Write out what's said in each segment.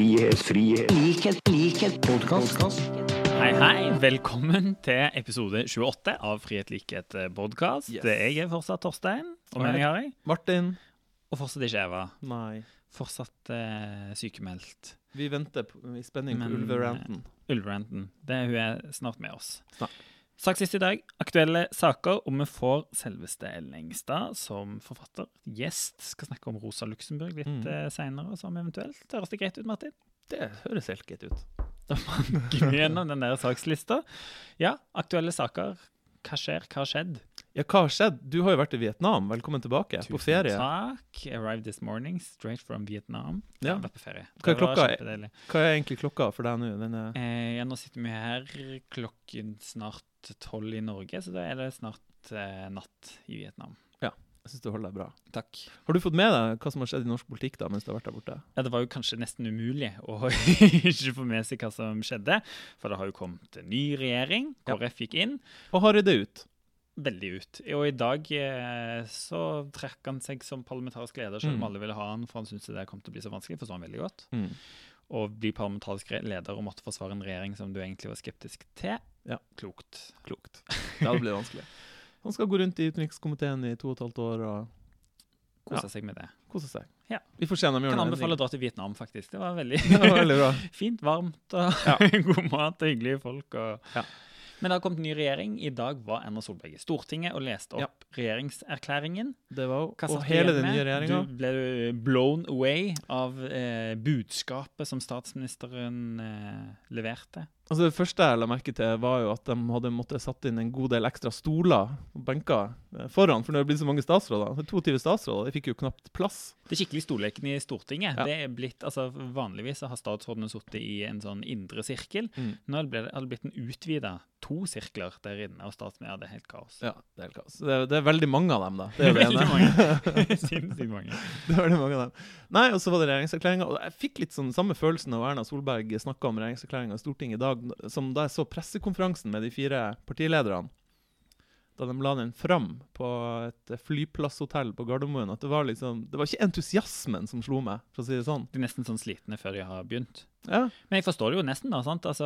frihet, frihet, likhet, likhet, podkast. Hei, hei. Velkommen til episode 28 av Frihet likhet podkast. Yes. Jeg er fortsatt Torstein, og meg har jeg. Martin? Og fortsatt ikke Eva. Nei. Fortsatt eh, sykemeldt. Vi venter på, i spenning på Men, ulveranten. Ulveranten. Det, hun er snart med oss. Snart. Sak sist i dag. Aktuelle saker, og vi får selveste Ellen Engstad som forfatter. Gjest. Skal snakke om Rosa Luxemburg litt Mm. eh, seinere, som eventuelt. Høres det greit ut, Martin? Det høres helt greit ut. Gå gjennom den der sakslista. Ja, aktuelle saker. Hva skjer? Hva har skjedd? Ja, hva har skjedd? Du har jo vært i Vietnam. Velkommen tilbake. på ferie. takk. Arrived this morning, straight from Vietnam. Ja. Ja, vært på ferie. Hva er klokka? Hva er egentlig klokka for deg nå? Den er Eh, ja, nå sitter vi her klokken snart tolv i Norge, så da er det snart eh, natt i Vietnam. Ja, Jeg syns du holder deg bra. Takk. Har du fått med deg hva som har skjedd i norsk politikk da, mens du har vært der borte? Ja, det var jo kanskje nesten umulig å ikke få med seg hva som skjedde, for det har jo kommet en ny regjering. Ja. KrF gikk inn. Og Hareide ut. veldig ut. Og i dag eh, så trakk han seg som parlamentarisk leder, selv om Mm. alle ville ha han, for han syntes det kom til å bli så vanskelig, forstår han veldig godt. Mm. Å bli parlamentarisk leder og måtte forsvare en regjering som du egentlig var skeptisk til. Ja. Klokt. Klokt. Det hadde blitt vanskelig. Han skal gå rundt i utenrikskomiteen i to og et halvt år og Kosa seg med det. kose seg. Ja. Vi får se om de gjør Kan anbefale å dra til Vietnam, faktisk. Det var veldig Det var veldig bra. fint, varmt og Ja. god mat og hyggelige folk. Og... Men det har kommet ny regjering. I dag var Erna Solberg i Stortinget og leste opp Ja. regjeringserklæringen. Det var jo Og hele den nye regjeringa. Ble Du blown away av eh, budskapet som statsministeren eh, leverte. Altså Det første jeg la merke til, var jo at de hadde måttet satt inn en god del ekstra stoler og benker eh, foran, for det har blitt så mange statsråder. Det er 22 statsråder, de fikk jo knapt plass. Det skikkelig storleken i Stortinget. Ja. det er blitt, altså Vanligvis har statsrådene sittet i en sånn indre sirkel. Mm. Nå har det blitt en utvida to sirkler der inne. og statsministeren, er helt kaos. Ja, det er helt kaos. Det er, det er veldig mange av dem, da. Det er det ene. Sinnssykt mange. det er veldig mange av dem. Nei, og så var det regjeringserklæringa. Og jeg fikk litt sånn samme følelsen av Erna Solberg snakka om regjeringserklæringa i Stortinget i dag, som da jeg så pressekonferansen med de fire partilederne. Da de la den fram på et flyplasshotell på Gardermoen. At det var liksom Det var ikke entusiasmen som slo meg, for å si det sånn. Du er nesten sånn slitne før de har begynt. Ja, Men jeg forstår det jo nesten. da, sant? Altså,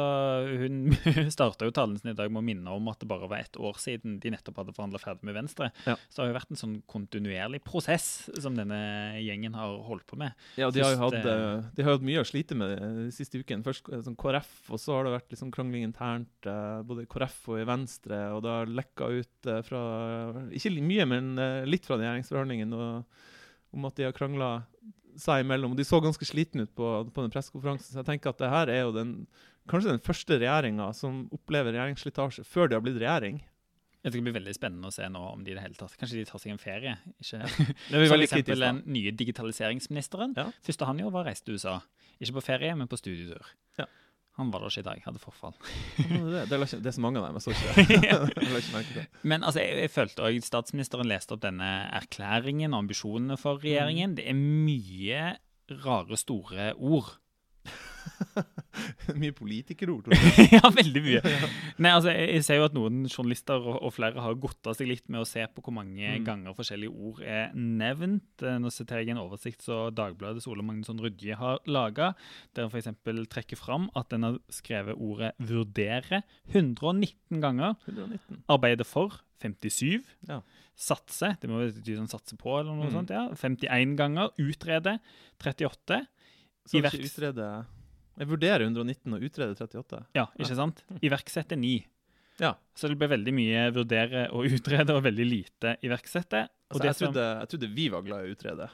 Hun starta jo talen sin i dag med å minne om at det bare var ett år siden de nettopp hadde forhandla ferdig med Venstre. Ja. Så det har jo vært en sånn kontinuerlig prosess som denne gjengen har holdt på med. Ja, de har jo hatt, eh, de har hatt mye å slite med de siste ukene. Først eh, sånn KrF, og så har det vært liksom krangling internt eh, både i KrF og i Venstre. Og det har lekka ut eh, fra Ikke mye, men eh, litt fra regjeringsforhandlingene og- om at de har krangla seg imellom. De så ganske slitne ut på, på den pressekonferansen, så jeg tenker at det her er jo den kanskje den første regjeringa som opplever regjeringsslitasje før de har blitt regjering. Jeg tror Det blir veldig spennende å se nå om de i det hele tatt Kanskje de tar seg en ferie? Ikke? Eksempel den nye digitaliseringsministeren. Ja. Første han gjorde, var å reise til USA. Ikke på ferie, men på studietur. Ja. Han var der ikke i dag, hadde forfall. Det, det, er så mange av dem, jeg så ikke det. Ikke det. Men altså, jeg, jeg følte også statsministeren leste opp denne erklæringen og ambisjonene for regjeringen. Det er mye rare, store ord. Mye politikerord. tror jeg. ja, veldig mye. Nei, altså, jeg, ser jo at noen journalister og, og flere har godta seg litt med å se på hvor mange Mm. ganger forskjellige ord er nevnt. Eh, Nå siterer jeg en oversikt som Dagbladets Ole Magnusson Rydje har laga, der han f.eks. trekker fram at den har skrevet ordet 'vurdere' 119 ganger. 119. Arbeide for 57. Ja. Satse, det må bety sånn satse på, eller noe Mm. sånt. ja. 51 ganger. Utrede 38. Så ikke utrede Jeg vurderer 119 og utreder 38. Ja, ikke sant? Iverksette 9. Ja. Så det ble veldig mye vurdere og utrede, og veldig lite iverksette. Altså, jeg, trodde, jeg trodde vi var glad i å utrede.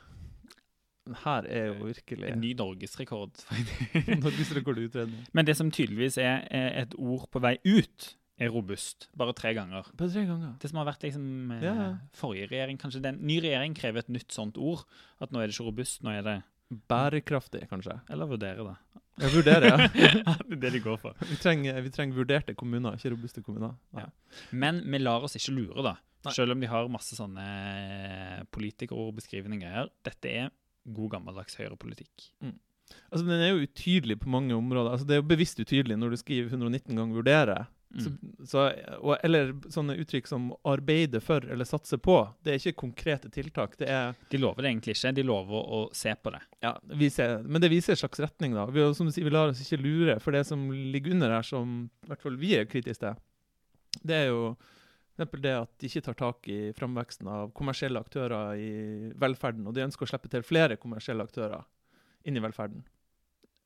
Men her er jo virkelig en ny norgesrekord. norgesrekord i utredning. Men det som tydeligvis er er et ord på vei ut, er robust. Bare tre ganger. Bare tre ganger. Det som har vært liksom eh, Ja, ja. forrige regjering, kanskje den ny regjering krever et nytt sånt ord. At nå er det ikke robust, nå er det Bærekraftig, kanskje. Eller vurdere, da. Jeg vurderer, ja. det er det de går for. Vi trenger, vi trenger vurderte kommuner, ikke robuste kommuner. Ja. Men vi lar oss ikke lure, da. Nei. Selv om de har masse sånne eh, politikerord, beskrivende greier. Dette er god gammeldags høyrepolitikk. Altså, Den er jo utydelig på mange områder. Altså, Det er jo bevisst utydelig når du skriver 119 ganger 'vurdere'. Så, Mm. så, og, eller sånne uttrykk som 'arbeide for' eller 'satse på'. Det er ikke konkrete tiltak. Det er De lover det egentlig ikke, de lover å se på det. Ja, vise, men det viser en slags retning, da. Vi, som du sier, vi lar oss ikke lure, for det som ligger under her, som i hvert fall vi er kritiske til, det er jo eksempel det at de ikke tar tak i framveksten av kommersielle aktører i velferden, og de ønsker å slippe til flere kommersielle aktører inn i velferden.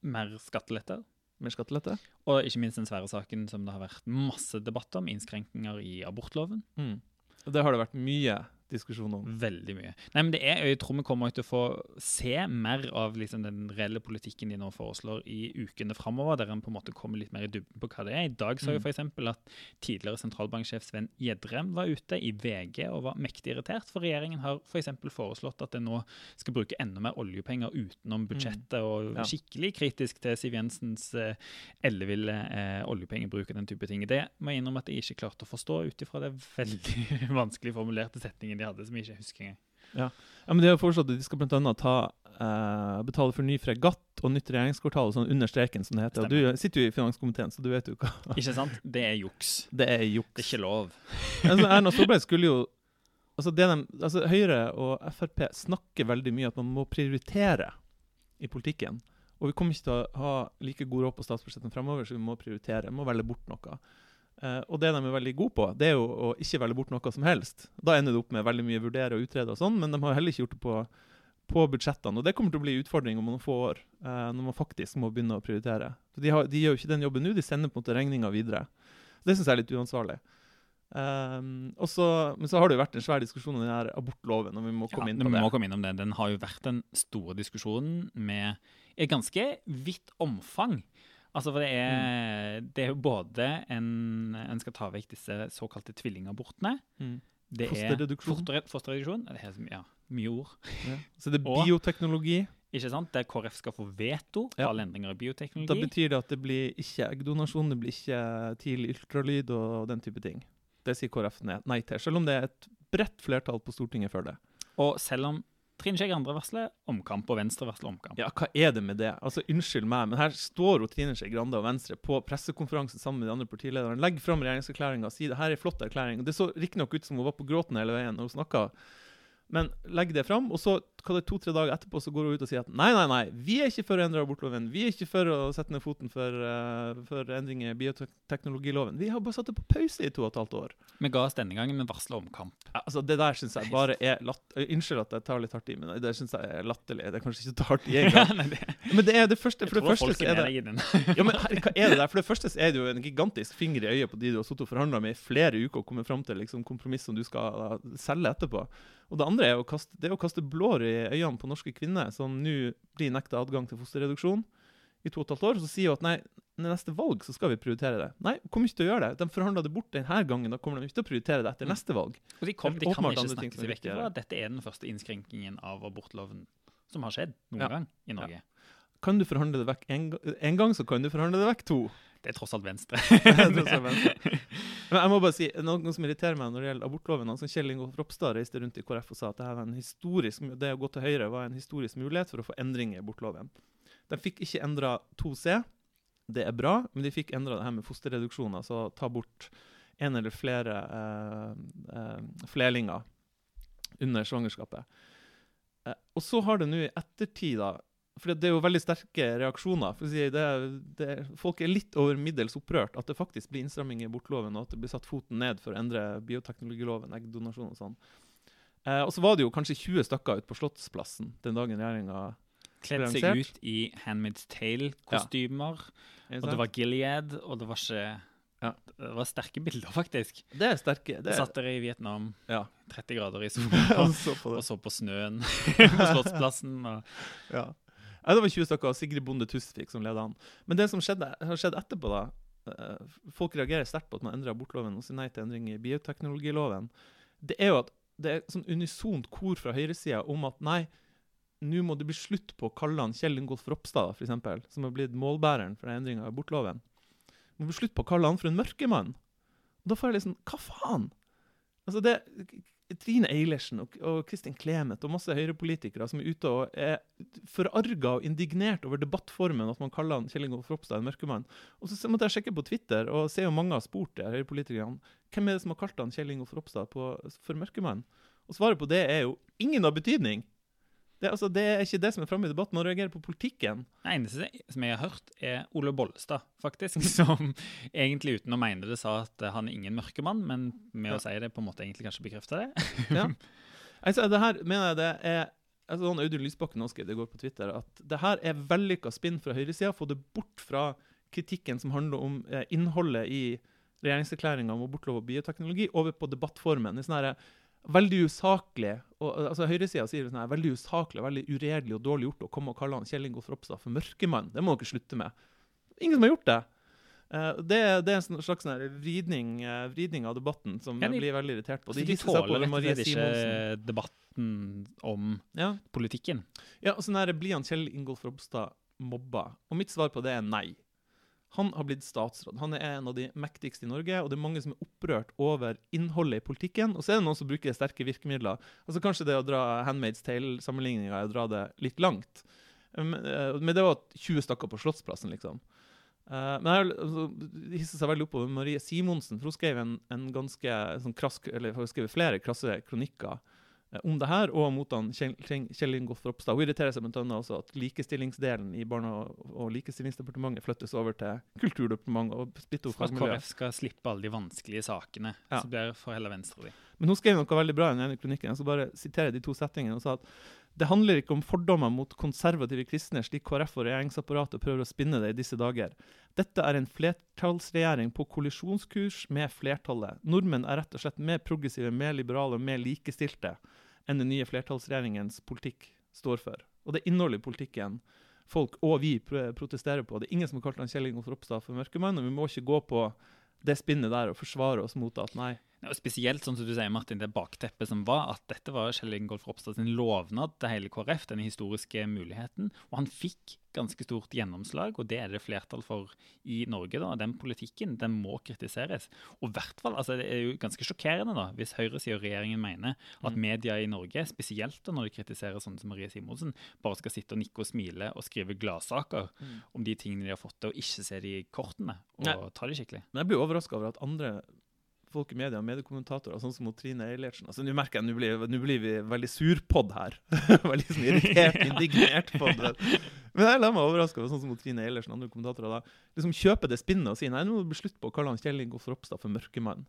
Mer skatteletter. Mer skattelette. Og ikke minst den svære saken som det har vært masse debatt om, innskrenkninger i abortloven. Mm. Det har det vært mye diskusjon om. Veldig mye. Nei, men det er, Jeg tror vi kommer til å få se mer av liksom, den reelle politikken de nå foreslår i ukene framover, der en på en måte kommer litt mer i dybden på hva det er. I dag så jeg Mm. for eksempel at tidligere sentralbanksjef Sven Gjedrem var ute i VG og var mektig irritert, for regjeringen har for eksempel foreslått at en nå skal bruke enda mer oljepenger utenom budsjettet, og Mm. Ja. skikkelig kritisk til Siv Jensens eh, elleville eh, oljepengebruk og den type ting. Det må jeg innrømme at jeg ikke klarte å forstå ut ifra det veldig vanskelig formulerte setningen de hadde, som jeg ikke husker engang. Ja, men De har foreslått at de skal blant annet ta, eh, betale for ny fregatt og nytt regjeringskvartal sånn under streken, som det heter. Og du sitter jo i finanskomiteen, så du vet jo hva Ikke sant? Det er juks. Det er juks. Det er ikke lov. altså, Erna Solberg skulle jo altså, det de, altså Høyre og Frp snakker veldig mye at man må prioritere i politikken. Og vi kommer ikke til å ha like god råd på statsbudsjettene fremover, så vi må prioritere. Vi må velge bort noe. Eh, og det de er veldig gode på, det er jo å ikke velge bort noe som helst. Da ender det opp med veldig mye vurdere og utrede og sånn, men de har heller ikke gjort det på, på budsjettene. Og det kommer til å bli en utfordring om noen få år, uh, når man faktisk må begynne å prioritere. De, har, de gjør jo ikke den jobben nå, de sender på en måte regninga videre. Det syns jeg er litt uansvarlig. Um, og så, men så har det jo vært en svær diskusjon om den her abortloven, og vi må komme Ja, inn på det. vi må komme innom det. Den har jo vært den store diskusjonen med et ganske vidt omfang. Altså, for det er, Mm. det er jo både en En skal ta vekk disse såkalte tvillingabortene. Mm. Det Fosterreduksjon. Er foster, fosterreduksjon. Det er ja, mye ord. Ja. Så det er Og- bioteknologi. Ikke sant? Der KrF skal få veto på Ja. alle endringer i bioteknologi. Da betyr det at det blir ikke eggdonasjon, det blir ikke tidlig ultralyd og den type ting. Det sier KrF nei til, selv om det er et bredt flertall på Stortinget for det. Og selv om Trine Skei Grande varsler omkamp, og Venstre varsler omkamp. Ja, hva er det med det? Altså, Unnskyld meg, men her står jo Trine Skei Grande og Venstre på pressekonferanse sammen med de andre partilederne, legger fram regjeringserklæringa og sier det her er en flott erklæring. Det så riktignok ut som hun var på gråten hele veien når hun snakka, men legg det fram, og så to-tre dager etterpå så går hun ut og sier at nei, nei, nei, vi er ikke for å endre abortloven. Vi er ikke for å sette ned foten for, uh, for endringer i bioteknologiloven. Vi har bare satt det på pause i to og et halvt år. Vi ga oss denne gangen, men varsla omkamp. Ja, altså Det der syns jeg bare er latt... øh, Unnskyld at jeg tar litt hardt i, men det syns jeg er latterlig. Det er kanskje ikke så hardt i en gang. Det, Men det er det første, jeg for det første er det ja, men her, hva er det der? For det første er det jo en gigantisk finger i øyet på de du har sittet og forhandla med i flere uker og kommet fram til liksom, kompromiss som du skal selge etterpå. Og det andre er å kaste, det er å kaste blår i øynene på norske kvinner som nå blir nekta adgang til fosterreduksjon i to og et halvt år. Så sier hun at nei, neste valg så skal vi prioritere det. Nei, kommer ikke til å gjøre det. De forhandla det bort denne gangen. Da kommer de ikke til å prioritere det etter Mm. neste valg. Og de, kom, de kan ikke andre snakke seg vekk fra at dette er den første innskrenkningen av abortloven som har skjedd noen Ja. gang i Norge. Kan du forhandle det vekk en, gang, så kan du forhandle det vekk to. Det er tross alt Venstre. det er Tross alt Venstre. Men jeg må bare si, noe som irriterer meg når det gjelder abortloven altså Kjell Ingolf Ropstad reiste rundt i KrF og sa at det, det å gå til Høyre var en historisk mulighet for å få endring i abortloven. De fikk ikke endra 2C, det er bra, men de fikk endra det her med fosterreduksjon, altså ta bort en eller flere eh, eh, flerlinger under svangerskapet. Eh, og så har det nå i ettertid, da for det er jo veldig sterke reaksjoner. Si, det, det, folk er litt over middels opprørt at det faktisk blir innstramming i abortloven, og at det blir satt foten ned for å endre bioteknologiloven, eggdonasjon og sånn. Eh, og så var det jo kanskje 20 stykker ute på Slottsplassen den dagen regjeringa Kledd seg ut i Handmaid's Tale-kostymer. Og det var Gilead, og det var ikke Ja. Det var sterke bilder, faktisk. Det er sterke. Det er, satt dere i Vietnam, ja. 30 grader i sola, Og så på og så på snøen på Slottsplassen. Og Ja. Ja, det var 20 stykker, og Sigrid Bonde Tusvik som leda an. Men det som skjedde, har skjedd etterpå, da eh, Folk reagerer sterkt på at man endrer abortloven og sier nei til endring i bioteknologiloven. Det er jo at det er sånn unisont kor fra høyresida om at nei, nå må det bli slutt på å kalle han Kjell Ingolf Ropstad, eksempel, som har blitt målbæreren for endring av abortloven. Må bli slutt på å kalle han for en mørkemann. Da får jeg liksom Hva faen? Altså det, Trine Eilertsen og, og Kristin Clemet og masse høyrepolitikere som er ute og er forarga og indignert over debattformen, at man kaller han Kjell Ingolf Ropstad en mørkemann. Og så måtte jeg sjekke på Twitter og se om mange har spurt de høyrepolitikerne hvem er det som har kalt han Kjell Ingolf Ropstad for mørkemann. Og svaret på det er jo ingen av betydning. Det, altså, det er ikke det som er framme i debatten. Man reagerer på politikken. Det eneste som jeg har hørt, er Ole Bollestad, faktisk. Som egentlig uten å mene det sa at han er ingen mørkemann, men med Ja. å si det på en måte egentlig kanskje bekrefter det. Ja. Altså, det her mener jeg det er altså, sånn Audun Lysbakken også skrev det går på Twitter, at det her er vellykka spinn fra høyresida. Få det bort fra kritikken som handler om eh, innholdet i regjeringserklæringa om abortlov og bioteknologi, over på debattformen. i sånn her, veldig usaklig og, altså Høyresida sier sånn her, veldig usaklig, veldig uredelig og dårlig gjort å komme og kalle han Kjell Ingolf Ropstad for mørkemann. Det må dere slutte med. Ingen som har gjort det. Uh, det, det er en sånn slags sånn vridning, uh, vridning av debatten som jeg blir veldig irritert på. Så de seg tåler det rett og slett ikke debatten om Ja. politikken. Ja, og sånn her, Blir han Kjell Ingolf Ropstad mobba? Og mitt svar på det er nei. Han har blitt statsråd. Han er en av de mektigste i Norge, og det er mange som er opprørt over innholdet i politikken. Og så er det noen som bruker sterke virkemidler. Altså Kanskje det å dra Handmaid's Tale-sammenligninga er å dra det litt langt. Men, eh, det var 20 stakker på Slottsplassen, liksom. Eh, men jeg altså, hisser seg veldig opp over Marie Simonsen, for hun skrev en, en ganske sånn krass, eller hun skrev flere krasse kronikker om det her, og mot han Kjell, Kjell Ingolf Ropstad. Hun irriterer seg bl.a. også at likestillingsdelen i Barne- og likestillingsdepartementet flyttes over til Kulturdepartementet og splitter opp For at. KrF skal slippe alle de vanskelige sakene. Ja. Så blir for hele venstre. de. Men hun skrev noe veldig bra i den kronikken. Jeg skal bare sitere de to setningene. og sa at det handler ikke om fordommer mot konservative kristne, slik KrF og regjeringsapparatet prøver å spinne det i disse dager. Dette er en flertallsregjering på kollisjonskurs med flertallet. Nordmenn er rett og slett mer progressive, mer liberale og mer likestilte enn den nye flertallsregjeringens politikk står for. Og det er innholdet i politikken folk og vi protesterer på. Det er ingen som har kalt han Kjell Ingolf Ropstad for mørkemann, og vi må ikke gå på det spinnet der og forsvare oss mot at nei, og spesielt sånn som du sier, Martin, det bakteppet som var, at dette var Kjell Ingolf Ropstad sin lovnad til hele KrF, denne historiske muligheten. Og han fikk ganske stort gjennomslag, og det er det flertall for i Norge. da, Den politikken den må kritiseres. Og hvert fall, altså Det er jo ganske sjokkerende da, hvis høyresiden og regjeringen mener at media i Norge, spesielt da når de kritiserer sånne som Marie Simonsen, bare skal sitte og nikke og smile og skrive gladsaker om de tingene de har fått til, og ikke se de kortene og Nei. ta de skikkelig. Men jeg blir overraska over at andre folk i media, mediekommentatorer, sånn som Trine Eilertsen altså Nå merker jeg, nå blir, nå blir vi veldig surpod her. veldig sånn irritert, indignert pod. Men jeg lar meg overraske over sånn som Trine Eilertsen og andre kommentatorer da liksom kjøper det spinnet og sier nei, nå må det bli slutt på å kalle han Kjell Ingolf Ropstad for mørkemann.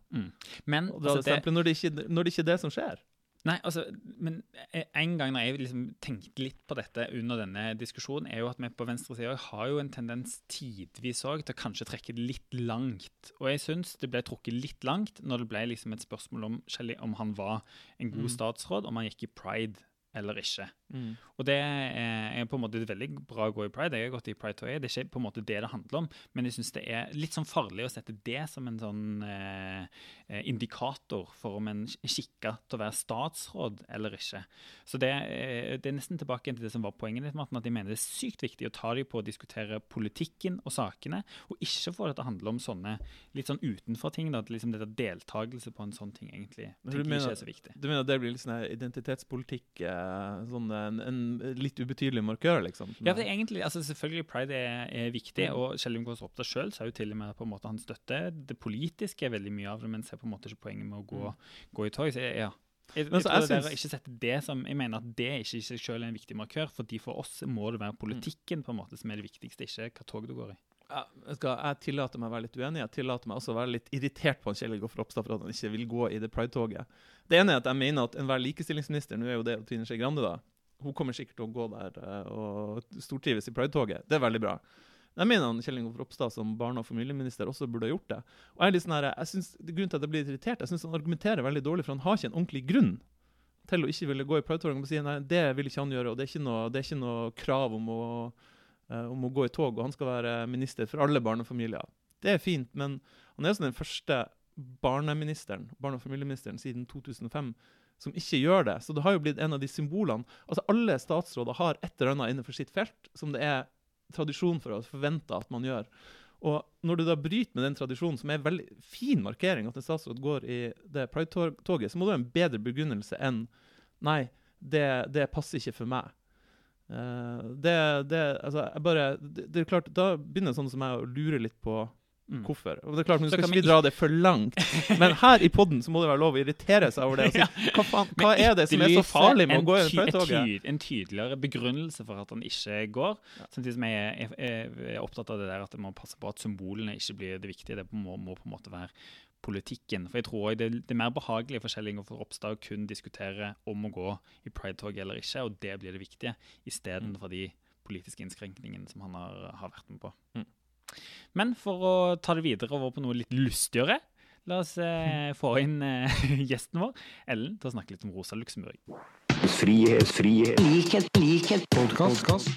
Men Og dra altså, det når, det ikke, når det ikke er det som skjer. Nei, altså, men en gang når jeg liksom tenkte litt på dette under denne diskusjonen, er jo at vi på venstresida har jo en tendens tidvis òg til å kanskje trekke det litt langt. Og jeg syns det ble trukket litt langt når det ble liksom et spørsmål om, Shelley, om han var en god Mm. statsråd, om han gikk i pride eller ikke. Og det er, på en måte veldig bra å gå i pride. Jeg har gått i pride og jeg. Det er ikke på en måte det det handler om, men jeg syns det er litt sånn farlig å sette det som en sånn eh, eh, indikator for om en kikker til å være statsråd eller ikke. Så det, er- det er nesten tilbake til det som var poenget ditt, Martin, at jeg mener det er sykt viktig å ta dem på å diskutere politikken og sakene, og ikke få det til å handle om sånne litt sånn utenfor-ting. da, at liksom det Deltakelse på en sånn ting egentlig du mener- ikke er så viktig. Du mener det blir litt sånn identitetspolitikk, eh, sånn en, en litt ubetydelig markør, liksom? Ja, for egentlig, altså Selvfølgelig Pride er, er viktig, og Kjell Ingolf Ropstad sjøl sa jo til og med på en måte han støtter det politiske er veldig mye av det, men ser på en måte ikke poenget med å gå, gå i tog. Så jeg, ja. Jeg, jeg jeg å ikke sette det som Jeg mener at det ikke i seg selv er en viktig markør, fordi for oss må det være politikken på en måte som er det viktigste, ikke hva tog du går i. Jeg, skal, jeg tillater meg å være litt uenig. Jeg tillater meg også å være litt irritert på Kjell Ingolf Ropstad for at han ikke vil gå i det pride-toget. Det ene er at jeg mener at enhver likestillingsminister, nå er jo det Trine Skei Grande, da, hun kommer sikkert til å gå der eh, og stortrives i pride-toget. Det er veldig bra. Jeg mener han Kjell Ingolf Ropstad som barne- og familieminister også burde ha gjort det. Og jeg er litt sånn her, jeg synes, Grunnen til at jeg blir irritert, jeg syns han argumenterer veldig dårlig, for han har ikke en ordentlig grunn til å ikke ville gå i pride-toget. Si, nei, det vil ikke han gjøre, og det er ikke noe, er ikke noe krav om å uh, om å gå i tog, og han skal være minister for alle barnefamilier. Det er fint, men han er også den første barneministeren, barne- og familieministeren siden 2005 som ikke gjør det. Så det har jo blitt en av de symbolene. Altså Alle statsråder har et eller annet innenfor sitt felt som det er tradisjon for å forvente at man gjør. Og når du da bryter med den tradisjonen, som er en veldig fin markering, at en statsråd går i det pride-toget, så må du ha en bedre begrunnelse enn Nei, det, det passer ikke for meg. Uh, det, det, altså, jeg bare, det, det, er klart, Da begynner sånn som jeg å lure litt på Mm. Hvorfor? Og det er klart, Nå skal ikke vi dra det for langt, men her i poden må det være lov å irritere seg over det. Si, hva, faen, hva er det som er så farlig med å gå i prøvetoget? En tydeligere begrunnelse for at han ikke går. Samtidig som jeg er, opptatt av det der at man må passe på at symbolene ikke blir det viktige. Det må, må på en måte være politikken. For jeg tror det, det er mer behagelig for Kjell Ingolf Ropstad å kun diskutere om å gå i pridetoget eller ikke, og det blir det viktige, istedenfor mm. de politiske innskrenkningene som han har, har vært med på. Mm. Men for å ta det videre over på noe litt lystigere, la oss eh, få inn eh, gjesten vår, Ellen, til å snakke litt om Rosa Luxemburg. Frihet, frihet, likhet, likhet, Podcast.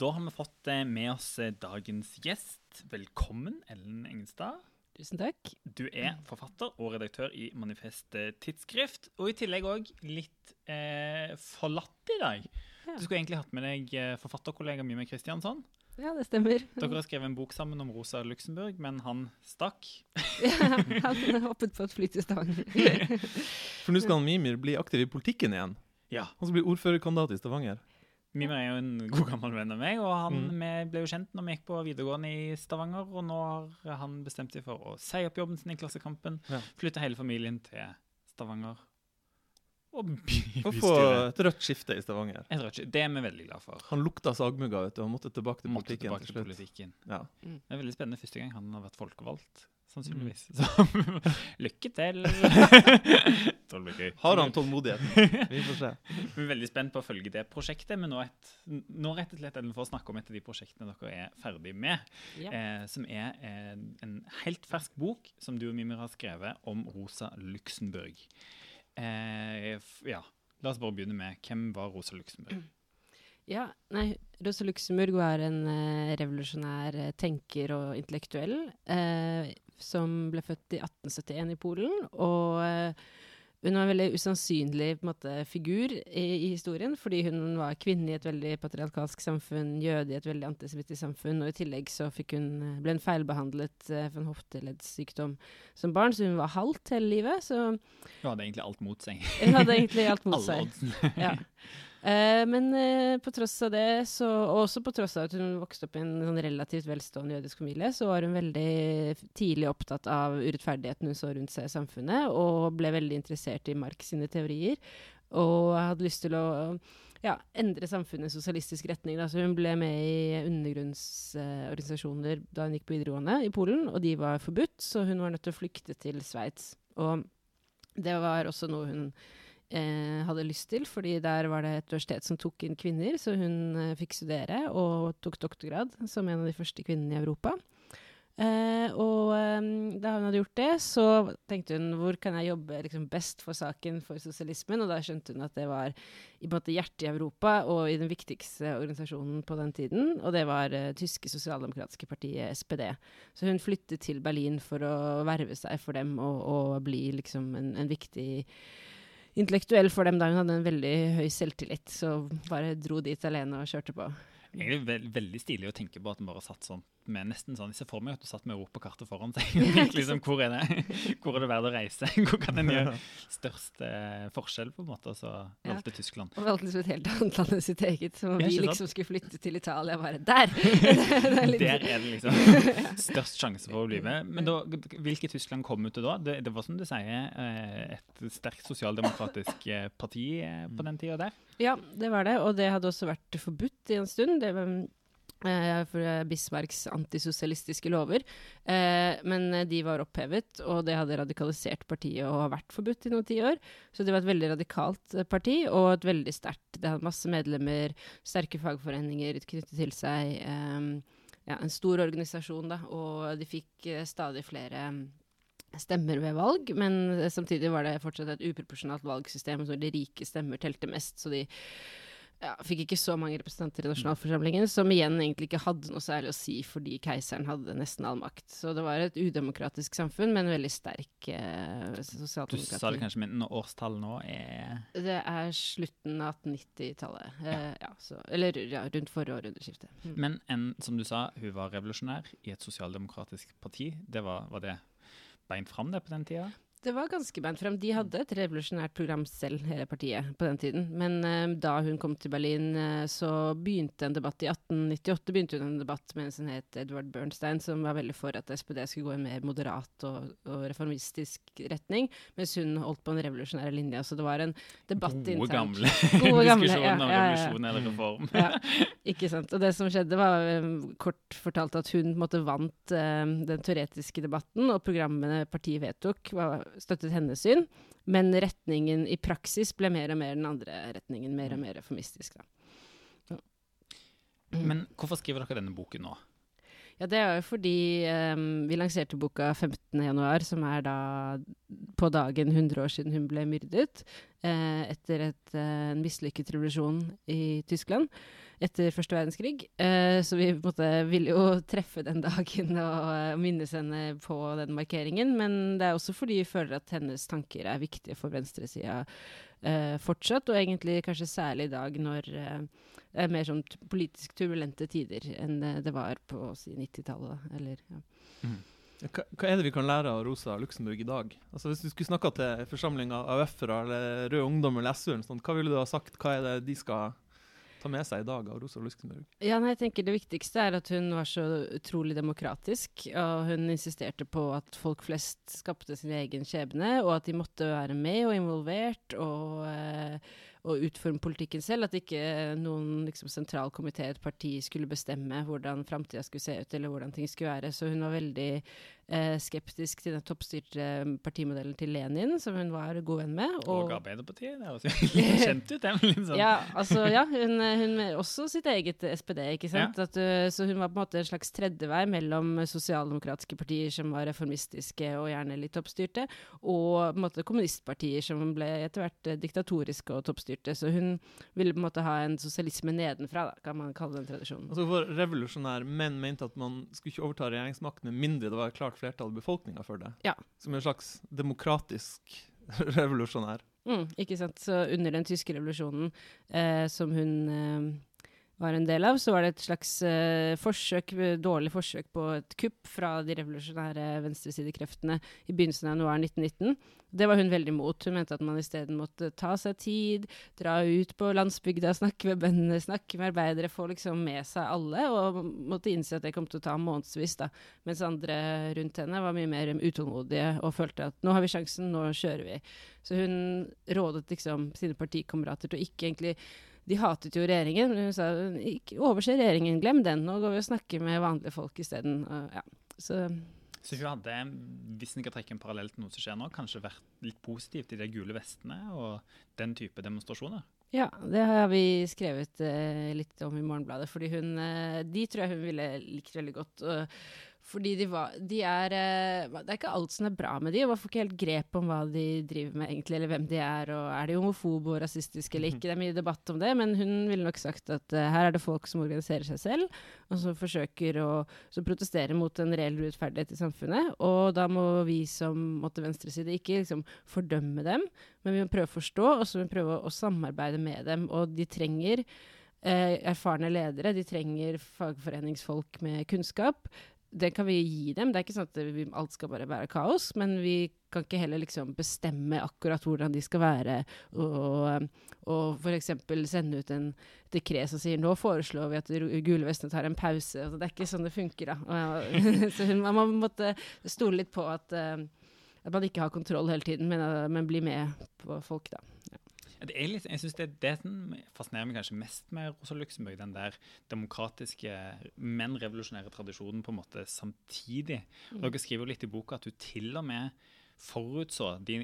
Da har vi fått eh, med oss eh, dagens gjest. Velkommen, Ellen Engenstad. Tusen takk. Du er forfatter og redaktør i Manifest Tidsskrift, og i tillegg òg litt eh, forlatt i dag. Ja. Du skulle egentlig hatt med deg eh, forfatterkollega Mime Kristiansson. Ja, det stemmer. Dere har skrevet en bok sammen om Rosa Luxemburg, men han stakk. ja, han hoppet på et fly til Stavanger. For nå skal han Mimir bli aktiv i politikken igjen. Ja. Han skal bli ordførerkandidat i Stavanger. Mimir er jo en god gammel venn av meg, og han mm. ble jo kjent når vi gikk på videregående i Stavanger. Og nå har han bestemt seg for å si opp jobben sin i Klassekampen, ja. flytte hele familien til Stavanger og, og få et rødt skifte i Stavanger. Et rødt Det er vi veldig glad for. Han lukta sagmugga vet du, og måtte tilbake til måtte politikken. Tilbake til politikken. Ja. Mm. Det er veldig spennende første gang han har vært folkevalgt, sannsynligvis. Mm. Så lykke til! har han tålmodigheten? Vi får se. Vi er veldig spent på å følge det prosjektet, men nå, et, nå rett og slett for å snakke om et av de prosjektene dere er ferdig med, ja. eh, som er eh, en helt fersk bok som du og Mimir har skrevet om Rosa Luxemburg. Eh, ja, La oss bare begynne med hvem var Rosa Luxemburg? Ja, nei, Rosa Luxemburg var en eh, revolusjonær eh, tenker og intellektuell eh, som ble født i 1871 i Polen. Og eh, hun var en veldig usannsynlig måte, figur i, i, historien, fordi hun var kvinne i et veldig patriarkalsk samfunn, jøde i et veldig antisemittisk samfunn, og i tillegg så hun, ble hun feilbehandlet uh, for en hofteleddsykdom som barn, så hun var halvt hele livet. Så Hun hadde egentlig alt mot seg. Hun hadde egentlig alt mot seg. Alle ja. Uh, men uh, på tross av det, så, og også på tross av at hun vokste opp i en sånn relativt velstående jødisk familie, så var hun veldig tidlig opptatt av urettferdigheten hun så rundt seg i samfunnet, og ble veldig interessert i Marx sine teorier. Og hadde lyst til å ja, endre samfunnet i sosialistisk retning. Da. Så hun ble med i undergrunnsorganisasjoner uh, da hun gikk på videregående i Polen, og de var forbudt, så hun var nødt til å flykte til Sveits. Og det var også noe hun eh, hadde lyst til, fordi der var det et universitet som tok inn kvinner, så hun eh, fikk studere og tok doktorgrad som en av de første kvinnene i Europa. Eh, og eh, da hun hadde gjort det, så tenkte hun hvor kan jeg jobbe liksom, best for saken for sosialismen? Og da skjønte hun at det var i måte hjertet i Europa og i den viktigste organisasjonen på den tiden. Og det var eh, tyske sosialdemokratiske partiet SPD. Så hun flyttet til Berlin for å verve seg for dem og, og bli liksom en, en viktig intellektuell for dem da hun hadde en veldig høy selvtillit. Så bare dro dit alene og kjørte på. Egentlig veldig stilig å tenke på at hun bare satt sånn med nesten sånn, Jeg ser for meg at du satt med europakartet foran seg. liksom, hvor, er det, hvor er det verdt å reise? Hvor kan en gjøre størst eh, forskjell? på en måte, Og så valgte ja. Tyskland. Og valgte liksom et helt annet land enn sitt eget. Som om vi liksom skulle flytte til Italia. Bare der! Der er det liksom størst sjanse for å bli med. Men da, hvilket Tyskland kom ut til da? Det, det, var som du sier, eh, et sterkt sosialdemokratisk eh, parti eh, på den tida der? Ja, det var det. Og det hadde også vært forbudt i en stund. Det var for Bismarcks antisosialistiske lover. Eh, men de var opphevet, og det hadde radikalisert partiet og har vært forbudt i noen tiår. Så det var et veldig radikalt eh, parti, og et veldig sterkt Det hadde masse medlemmer, sterke fagforeninger knyttet til seg. Eh, ja, en stor organisasjon, da, og de fikk eh, stadig flere stemmer ved valg, men samtidig var det fortsatt et uproporsjonalt valgsystem, hvor de rike stemmer telte mest. så de ja, fikk ikke så mange representanter i nasjonalforsamlingen, som igjen egentlig ikke hadde noe særlig å si fordi keiseren hadde nesten all makt. Så det var et udemokratisk samfunn, men veldig sterk eh, sosialdemokrati. Du sa det kanskje, men årstall nå er Det er slutten av 1890-tallet. Eh, ja. eller ja, rundt forrige århundreskifte. Mm. Men en, som du sa, hun var revolusjonær i et sosialdemokratisk parti. Det var, var det beint fram det på den tida? Det var ganske beint frem. De hadde et revolusjonært program selv, hele partiet, på den tiden. Men uh, da hun kom til Berlin, uh, så begynte en debatt i 1898 begynte hun en debatt med en som het Edward Bernstein, som var veldig for at SPD skulle gå i en mer moderat og, og reformistisk retning, mens hun holdt på en revolusjonær linje. Så det var en debatt Gode internt. Gamle Gode gamle diskusjoner ja, om ja, ja, revolusjon eller reform. ja, ikke sant. Og det som skjedde, var um, kort fortalt at hun måtte vant um, den teoretiske debatten, og programmene partiet vedtok, var støttet hennes syn, men retningen i praksis ble mer og mer den andre retningen, mer og mer reformistisk. Da. Men hvorfor skriver dere denne boken nå? Ja, Det er jo fordi um, vi lanserte boka 15.1, som er da på dagen 100 år siden hun ble myrdet, uh, etter et, uh, en mislykket revolusjon i Tyskland etter første verdenskrig. Uh, så vi måtte, ville jo treffe den dagen og minnes henne på den markeringen. Men det er også fordi vi føler at hennes tanker er viktige for venstresida fortsatt, og egentlig kanskje særlig i dag når det er mer sånn politisk turbulente tider enn det var på si, 90-tallet. Ja. Mm. Hva, hva, er det vi kan lære av Rosa Luxemburg i dag? Altså Hvis du skulle snakka til forsamling av AUF-ere eller Rød Ungdom eller SU, sånn, hva ville du ha sagt? Hva er det de skal ta med seg i dag av Rosa Luxemburg? Ja, nei, jeg tenker Det viktigste er at hun var så utrolig demokratisk. Og hun insisterte på at folk flest skapte sin egen skjebne, og at de måtte være med og involvert. og... Eh, og utforme politikken selv. At ikke noen liksom, sentral komité, et parti, skulle bestemme hvordan framtida skulle se ut, eller hvordan ting skulle være. Så hun var veldig skeptisk til den toppstyrte partimodellen til Lenin, som hun var god venn med. Og, og Arbeiderpartiet. Det høres kjent ut, det. Liksom. Ja, altså, ja, hun, hun også sitt eget SPD, ikke sant. Ja. At, så hun var på en måte en slags tredjevei mellom sosialdemokratiske partier som var reformistiske og gjerne litt toppstyrte, og på en måte kommunistpartier som ble etter hvert diktatoriske og toppstyrte. Så hun ville på en måte ha en sosialisme nedenfra, da, kan man kalle den tradisjonen. Altså for Revolusjonær menn mente at man skulle ikke overta regjeringsmakten med mindre det var klart flertall i befolkninga for det. Ja. Som en slags demokratisk revolusjonær. Mm, ikke sant. Så under den tyske revolusjonen, eh, som hun eh, var en del av, så var det et slags uh, forsøk, dårlig forsøk på et kupp fra de revolusjonære venstresidekreftene i begynnelsen av januar 1919. Det var hun veldig imot. Hun mente at man isteden måtte ta seg tid, dra ut på landsbygda, snakke med bøndene, snakke med arbeidere, få liksom med seg alle, og måtte innse at det kom til å ta månedsvis, da. Mens andre rundt henne var mye mer utålmodige og følte at nå har vi sjansen, nå kjører vi. Så hun rådet liksom sine partikamerater til å ikke egentlig de hatet jo regjeringen. Hun sa ikke overse regjeringen, glem den. Nå går vi og snakker med vanlige folk isteden. Ja. Så, så hun hadde, hvis en kan trekke en parallell til noe som skjer nå, kanskje vært litt positiv til de gule vestene og den type demonstrasjoner? Ja, det har vi skrevet uh, litt om i Morgenbladet. fordi hun, uh, De tror jeg hun ville likt veldig godt. Uh, fordi de, var, de er eh, Det er ikke alt som er bra med de, og man får ikke helt grep om hva de driver med egentlig, eller hvem de er, og er de homofobe og rasistiske eller ikke. Det er mye debatt om det, men hun ville nok sagt at uh, her er det folk som organiserer seg selv, og som forsøker å som protestere mot en reell urettferdighet i samfunnet. Og da må vi som måtte venstreside ikke liksom fordømme dem, men vi må prøve å forstå, og så må vi prøve å samarbeide med dem. Og de trenger Eh, erfarne ledere. De trenger fagforeningsfolk med kunnskap det kan vi gi dem. Det er ikke sånn at vi, alt skal bare være kaos, men vi kan ikke heller liksom bestemme akkurat hvordan de skal være, og, og f.eks. sende ut en dekret som sier nå foreslår vi at gule vestene tar en pause. Altså, det er ikke sånn det funker, da. Så man måtte stole litt på at, uh, at man ikke har kontroll hele tiden, men, men bli med på folk, da. Ja. Det er litt, jeg synes det, det som fascinerer meg kanskje mest med Rosa Luxemburg, den der demokratiske, men revolusjonære tradisjonen på en måte samtidig. Mm. Dere skriver jo litt i boka at du til og med forutså de,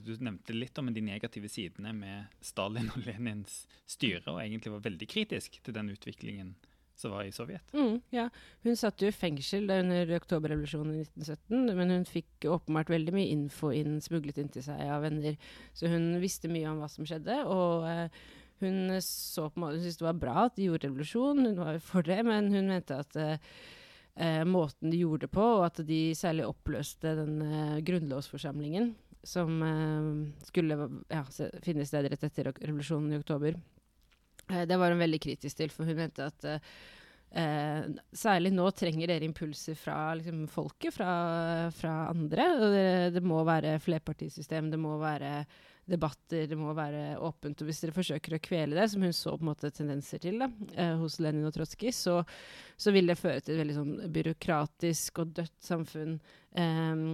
Du nevnte litt om de negative sidene med Stalin og Lenins styre, og egentlig var veldig kritisk til den utviklingen som var i Sovjet. Mm, ja. Hun satt jo i fengsel under oktoberrevolusjonen i 1917, men hun fikk åpenbart veldig mye info inn, smuglet inn til seg av venner. Så hun visste mye om hva som skjedde. og eh, hun så på måte, hun syntes det var bra at de gjorde revolusjon, hun var for det, men hun mente at eh, måten de gjorde det på, og at de særlig oppløste den eh, grunnlovsforsamlingen som eh, skulle ja, finne sted rett etter revolusjonen i oktober, eh, det var hun veldig kritisk til, for hun mente at Eh, særlig nå trenger dere impulser fra liksom, folket, fra, fra andre. Det, det, må være flerpartisystem, det må være debatter, det må være åpent. Og hvis dere forsøker å kvele det, som hun så på en måte tendenser til da, eh, hos Lenin og Trotskij, så, så, vil det føre til et veldig sånn byråkratisk og dødt samfunn. Eh,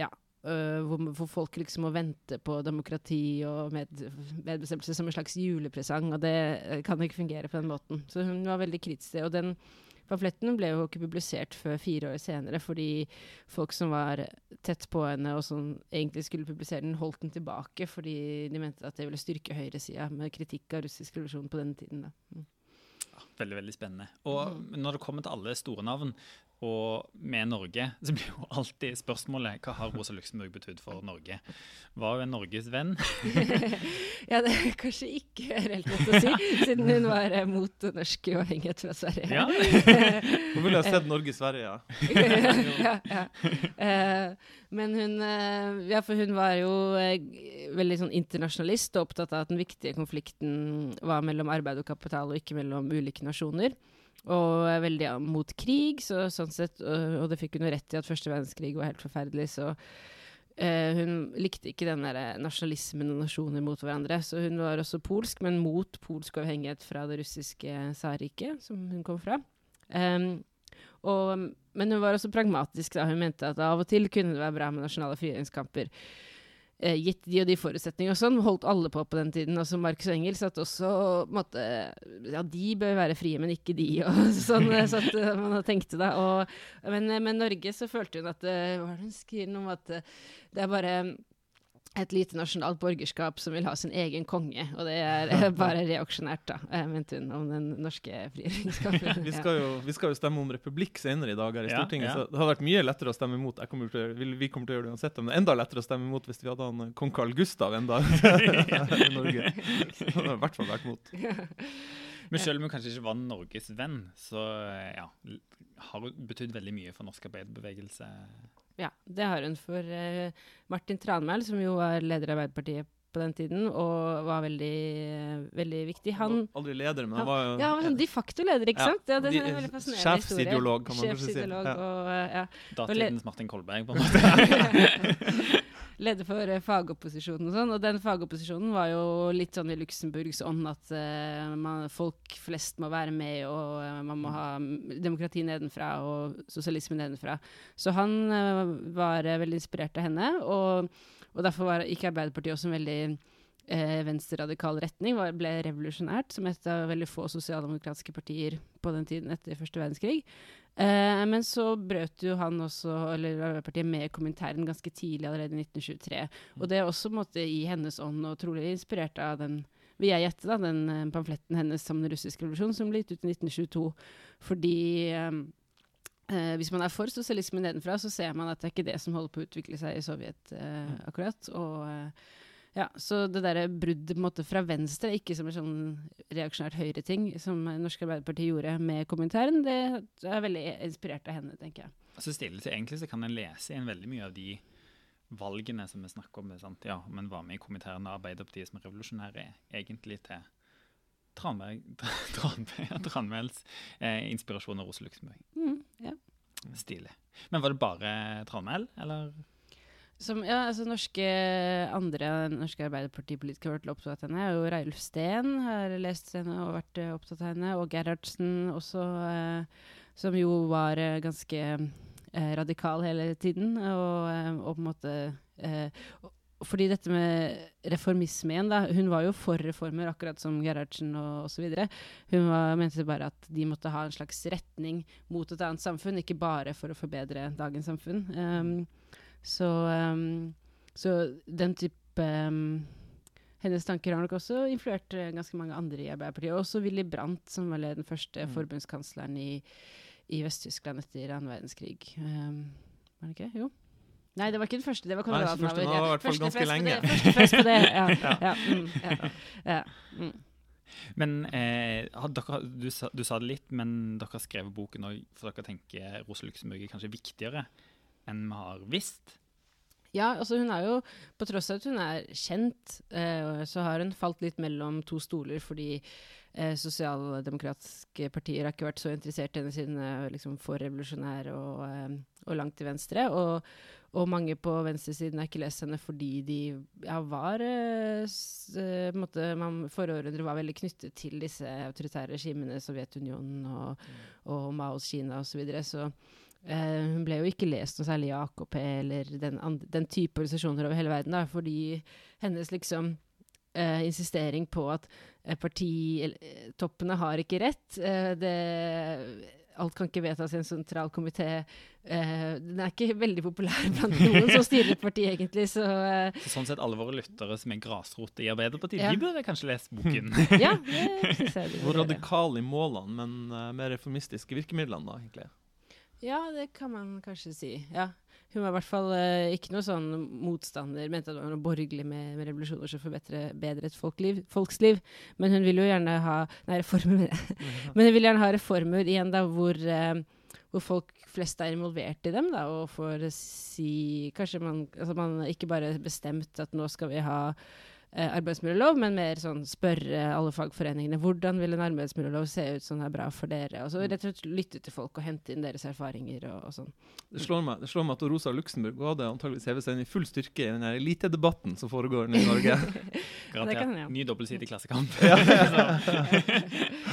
ja, øh, hvor, hvor, folk liksom må vente på demokrati og med, medbestemmelse som en slags julepresang. Og det eh, kan ikke fungere på den måten. Så hun var veldig kritisk til det. Og den Pamfletten ble jo ikke publisert før fire år senere, fordi folk som var tett på henne og som egentlig skulle publisere den, holdt den tilbake fordi de mente at det ville styrke høyresida med kritikk av russisk revolusjon på denne tiden. Mm. Veldig veldig spennende. Og mm. når det kommer til alle store navn, og med Norge, så blir jo alltid spørsmålet hva har Rosa Luxemburg betydd for Norge? Var hun Norges venn? ja, det er kanskje ikke helt lett å si, siden hun var eh, mot norsk uavhengighet fra Sverige. Ja. Hun ville ha sett Norge i Sverige, ja. ja, ja. Uh, men hun, uh, ja, for hun var jo veldig sånn internasjonalist og opptatt av at den viktige konflikten var mellom arbeid og kapital, og ikke mellom ulike nasjoner. Og er veldig mot krig, så, sånn sett, og, og, det fikk hun rett i at første verdenskrig var helt forferdelig. Så uh, hun likte ikke den der nasjonalismen og nasjoner mot hverandre. Så hun var også polsk, men mot polsk avhengighet fra det russiske tsarriket, som hun kom fra. Um, og, men hun var også pragmatisk. da Hun mente at av og til kunne det være bra med nasjonale frigjøringskamper eh, gitt de og de forutsetninger og sånn, holdt alle på på den tiden. Altså Marcus og Engels at også måtte, Ja, de bør være frie, men ikke de, og sånn. så at uh, man tenkte da. Og, men, med Norge så følte hun at Hva er det hun skriver om at det er bare et lite nasjonalt borgerskap som vil ha sin egen konge. Og det er bare reaksjonært, da, mente hun om den norske frigjøringskampen. vi, skal jo, vi skal jo stemme om republikk senere i dag her i Stortinget, ja, ja. så det hadde vært mye lettere å stemme imot. Kommer til, vi kommer til å gjøre det uansett, men det er enda lettere å stemme imot hvis vi hadde han kong Carl Gustav enda i Norge. Så Det hadde i hvert fall vært mot. Men selv om hun kanskje ikke var Norges venn, så ja, har hun betydd veldig mye for norsk arbeiderbevegelse ja, det har hun. For uh, Martin Tranmæl, som jo var leder av Arbeiderpartiet på den tiden, og var veldig, veldig viktig. Han var Aldri leder, men han var jo Ja, han var sånn de facto leder, ikke sant? Ja, det er en veldig fascinerende Sjefsideolog, kan man kanskje si. Ja. Og, uh, ja. Datidens Martin Kolberg, på en måte. leder for uh, fagopposisjonen og sånn. Og den fagopposisjonen var jo litt sånn i Luxemburgs ånd at uh, man, folk flest må være med, og uh, man må ha demokrati nedenfra og sosialisme nedenfra. Så han var veldig inspirert av henne, og, og derfor var, gikk Arbeiderpartiet også en veldig eh, venstreradikal retning, var, ble revolusjonært som et av veldig få sosialdemokratiske partier på den tiden etter første verdenskrig. Eh, men så brøt jo han også, eller Arbeiderpartiet, med kommentaren ganske tidlig, allerede i 1923. Mm. Og det er også måte, i hennes ånd, og trolig inspirert av den vil jeg gjette, da, den uh, pamfletten hennes om den russiske revolusjonen, som ble gitt ut i 1922. Fordi um, uh, hvis man er for sosialisme nedenfra, så ser man at det er ikke det som holder på å utvikle seg i Sovjet eh, akkurat. Og ja, Så det derre bruddet måte, fra venstre, ikke som en sånn reaksjonært høyreting, som Norsk Arbeiderparti gjorde med kommentaren, det er veldig inspirert av henne, tenker jeg. Altså stille til Egentlig så kan en lese inn veldig mye av de valgene som vi snakker om. Sant? Ja, Men var med i kommentaren av Arbeiderpartiet som revolusjonære, egentlig til Tranmæls eh, inspirasjon av Rose Luxemburg. Mm, ja. Stilig. Men var det bare Tranmæl, eller? Som, ja, altså norske, andre norske arbeiderpartipolitikere har vært opptatt av henne. Og Reilf Steen har lest henne og vært uh, opptatt av henne. Og Gerhardsen også, eh, som jo var eh, ganske radikal hele tiden. Og, og på en måte fordi dette med reformisme igjen, da. Hun var jo for reformer, akkurat som Gerhardsen og osv. Hun var, mente bare at de måtte ha en slags retning mot et annet samfunn, ikke bare for å forbedre dagens samfunn. Um, så, um, så den type um, Hennes tanker har nok også influert uh, ganske mange andre i Arbeiderpartiet. Også Willy Brandt, som var den første mm. forbundskansleren i, i Vest-Tyskland etter annen verdenskrig. Um, var det ikke? Jo. Nei, det var ikke den første. Det var Konrad Adenauer. Første, i hvert fall ganske lenge. Første fest på det. Ja. ja. ja, ja, ja mm. Men eh, dere, du, sa, du, sa, det litt, men dere har skrevet boken òg for dere tenker Rose Luxemburg er kanskje viktigere enn vi har visst? Ja, altså hun er jo, på tross av at hun er kjent, eh, så har hun falt litt mellom to stoler fordi eh, sosialdemokratiske partier har ikke vært så interessert i henne siden hun liksom for revolusjonær og, eh, og langt til venstre. Og, og, mange på venstresiden har ikke lest henne fordi de ja, var eh, måtte, måte, man, Forrige var veldig knyttet til disse autoritære regimene, Sovjetunionen og, mm. og Maos Kina osv. Så, videre, så Uh, hun ble jo ikke lest noe særlig i AKP eller den, den type organisasjoner over hele verden, da, fordi hennes liksom uh, insistering på at uh, partitoppene har ikke rett. Det, alt kan ikke vedtas i en sentral komité. den er ikke veldig populær blant noen som styrer et parti, egentlig. Så, sånn sett, alle våre lyttere som er grasrot i Arbeiderpartiet, ja. de burde kanskje lese boken? ja, det synes jeg de Hvor radikal i målene, men mer reformistiske virkemidlene, da, egentlig. Ja, det kan man kanskje si. Ja. Hun var i hvert fall uh, ikke noe sånn motstander, mente at det var noe borgerlig med, med revolusjoner som forbedrer folk folkliv, folks liv. Men hun vil jo gjerne ha Nei, reformer. Men hun vil gjerne ha reformer igjen da hvor, uh, hvor folk flest er involvert i dem, da, og får si Kanskje man, altså man ikke bare bestemt at nå skal vi ha eh, arbeidsmiljølov, men mer sånn spørre alle fagforeningene hvordan vil en arbeidsmiljølov se ut som er bra for dere? Og så mm. rett og slett lytte til folk og hente inn deres erfaringer og, og sånn. Det slår, meg, det slår meg at Rosa Luxemburg hadde antageligvis hevet seg inn i full styrke i den elitedebatten som foregår i Norge. Garantert. Ja. Ny dobbeltside i Klassekamp.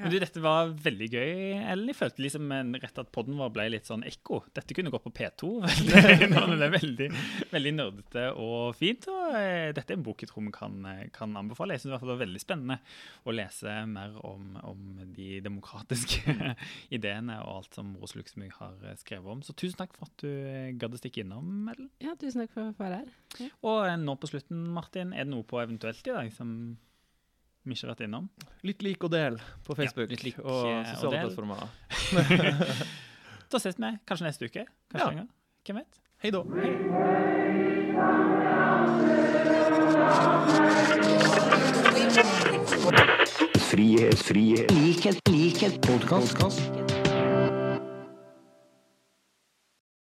Men du, Dette var veldig gøy, Ellen. Jeg følte liksom rett at podden vår ble litt sånn ekko. Dette kunne gått på P2. det er veldig, veldig nerdete og fint. og eh, Dette er en bok jeg tror vi kan, eh, kan anbefale. Jeg synes det var veldig spennende å lese mer om, om de demokratiske ideene og alt som Rose Luxemburg har eh, skrevet om. Så tusen takk for at du gadd å stikke innom, Ellen. Ja, tusen takk for å være her. Ja. Og nå på slutten, Martin, er det noe på eventuelt i dag som vi ikke har vært innom. Litt lik og del på Facebook ja, lik, og eh, sosiale plattformer. da ses vi kanskje neste uke. Kanskje ja. Hvem vet? Hei da. Frihet, frihet, likhet, likhet, podkast.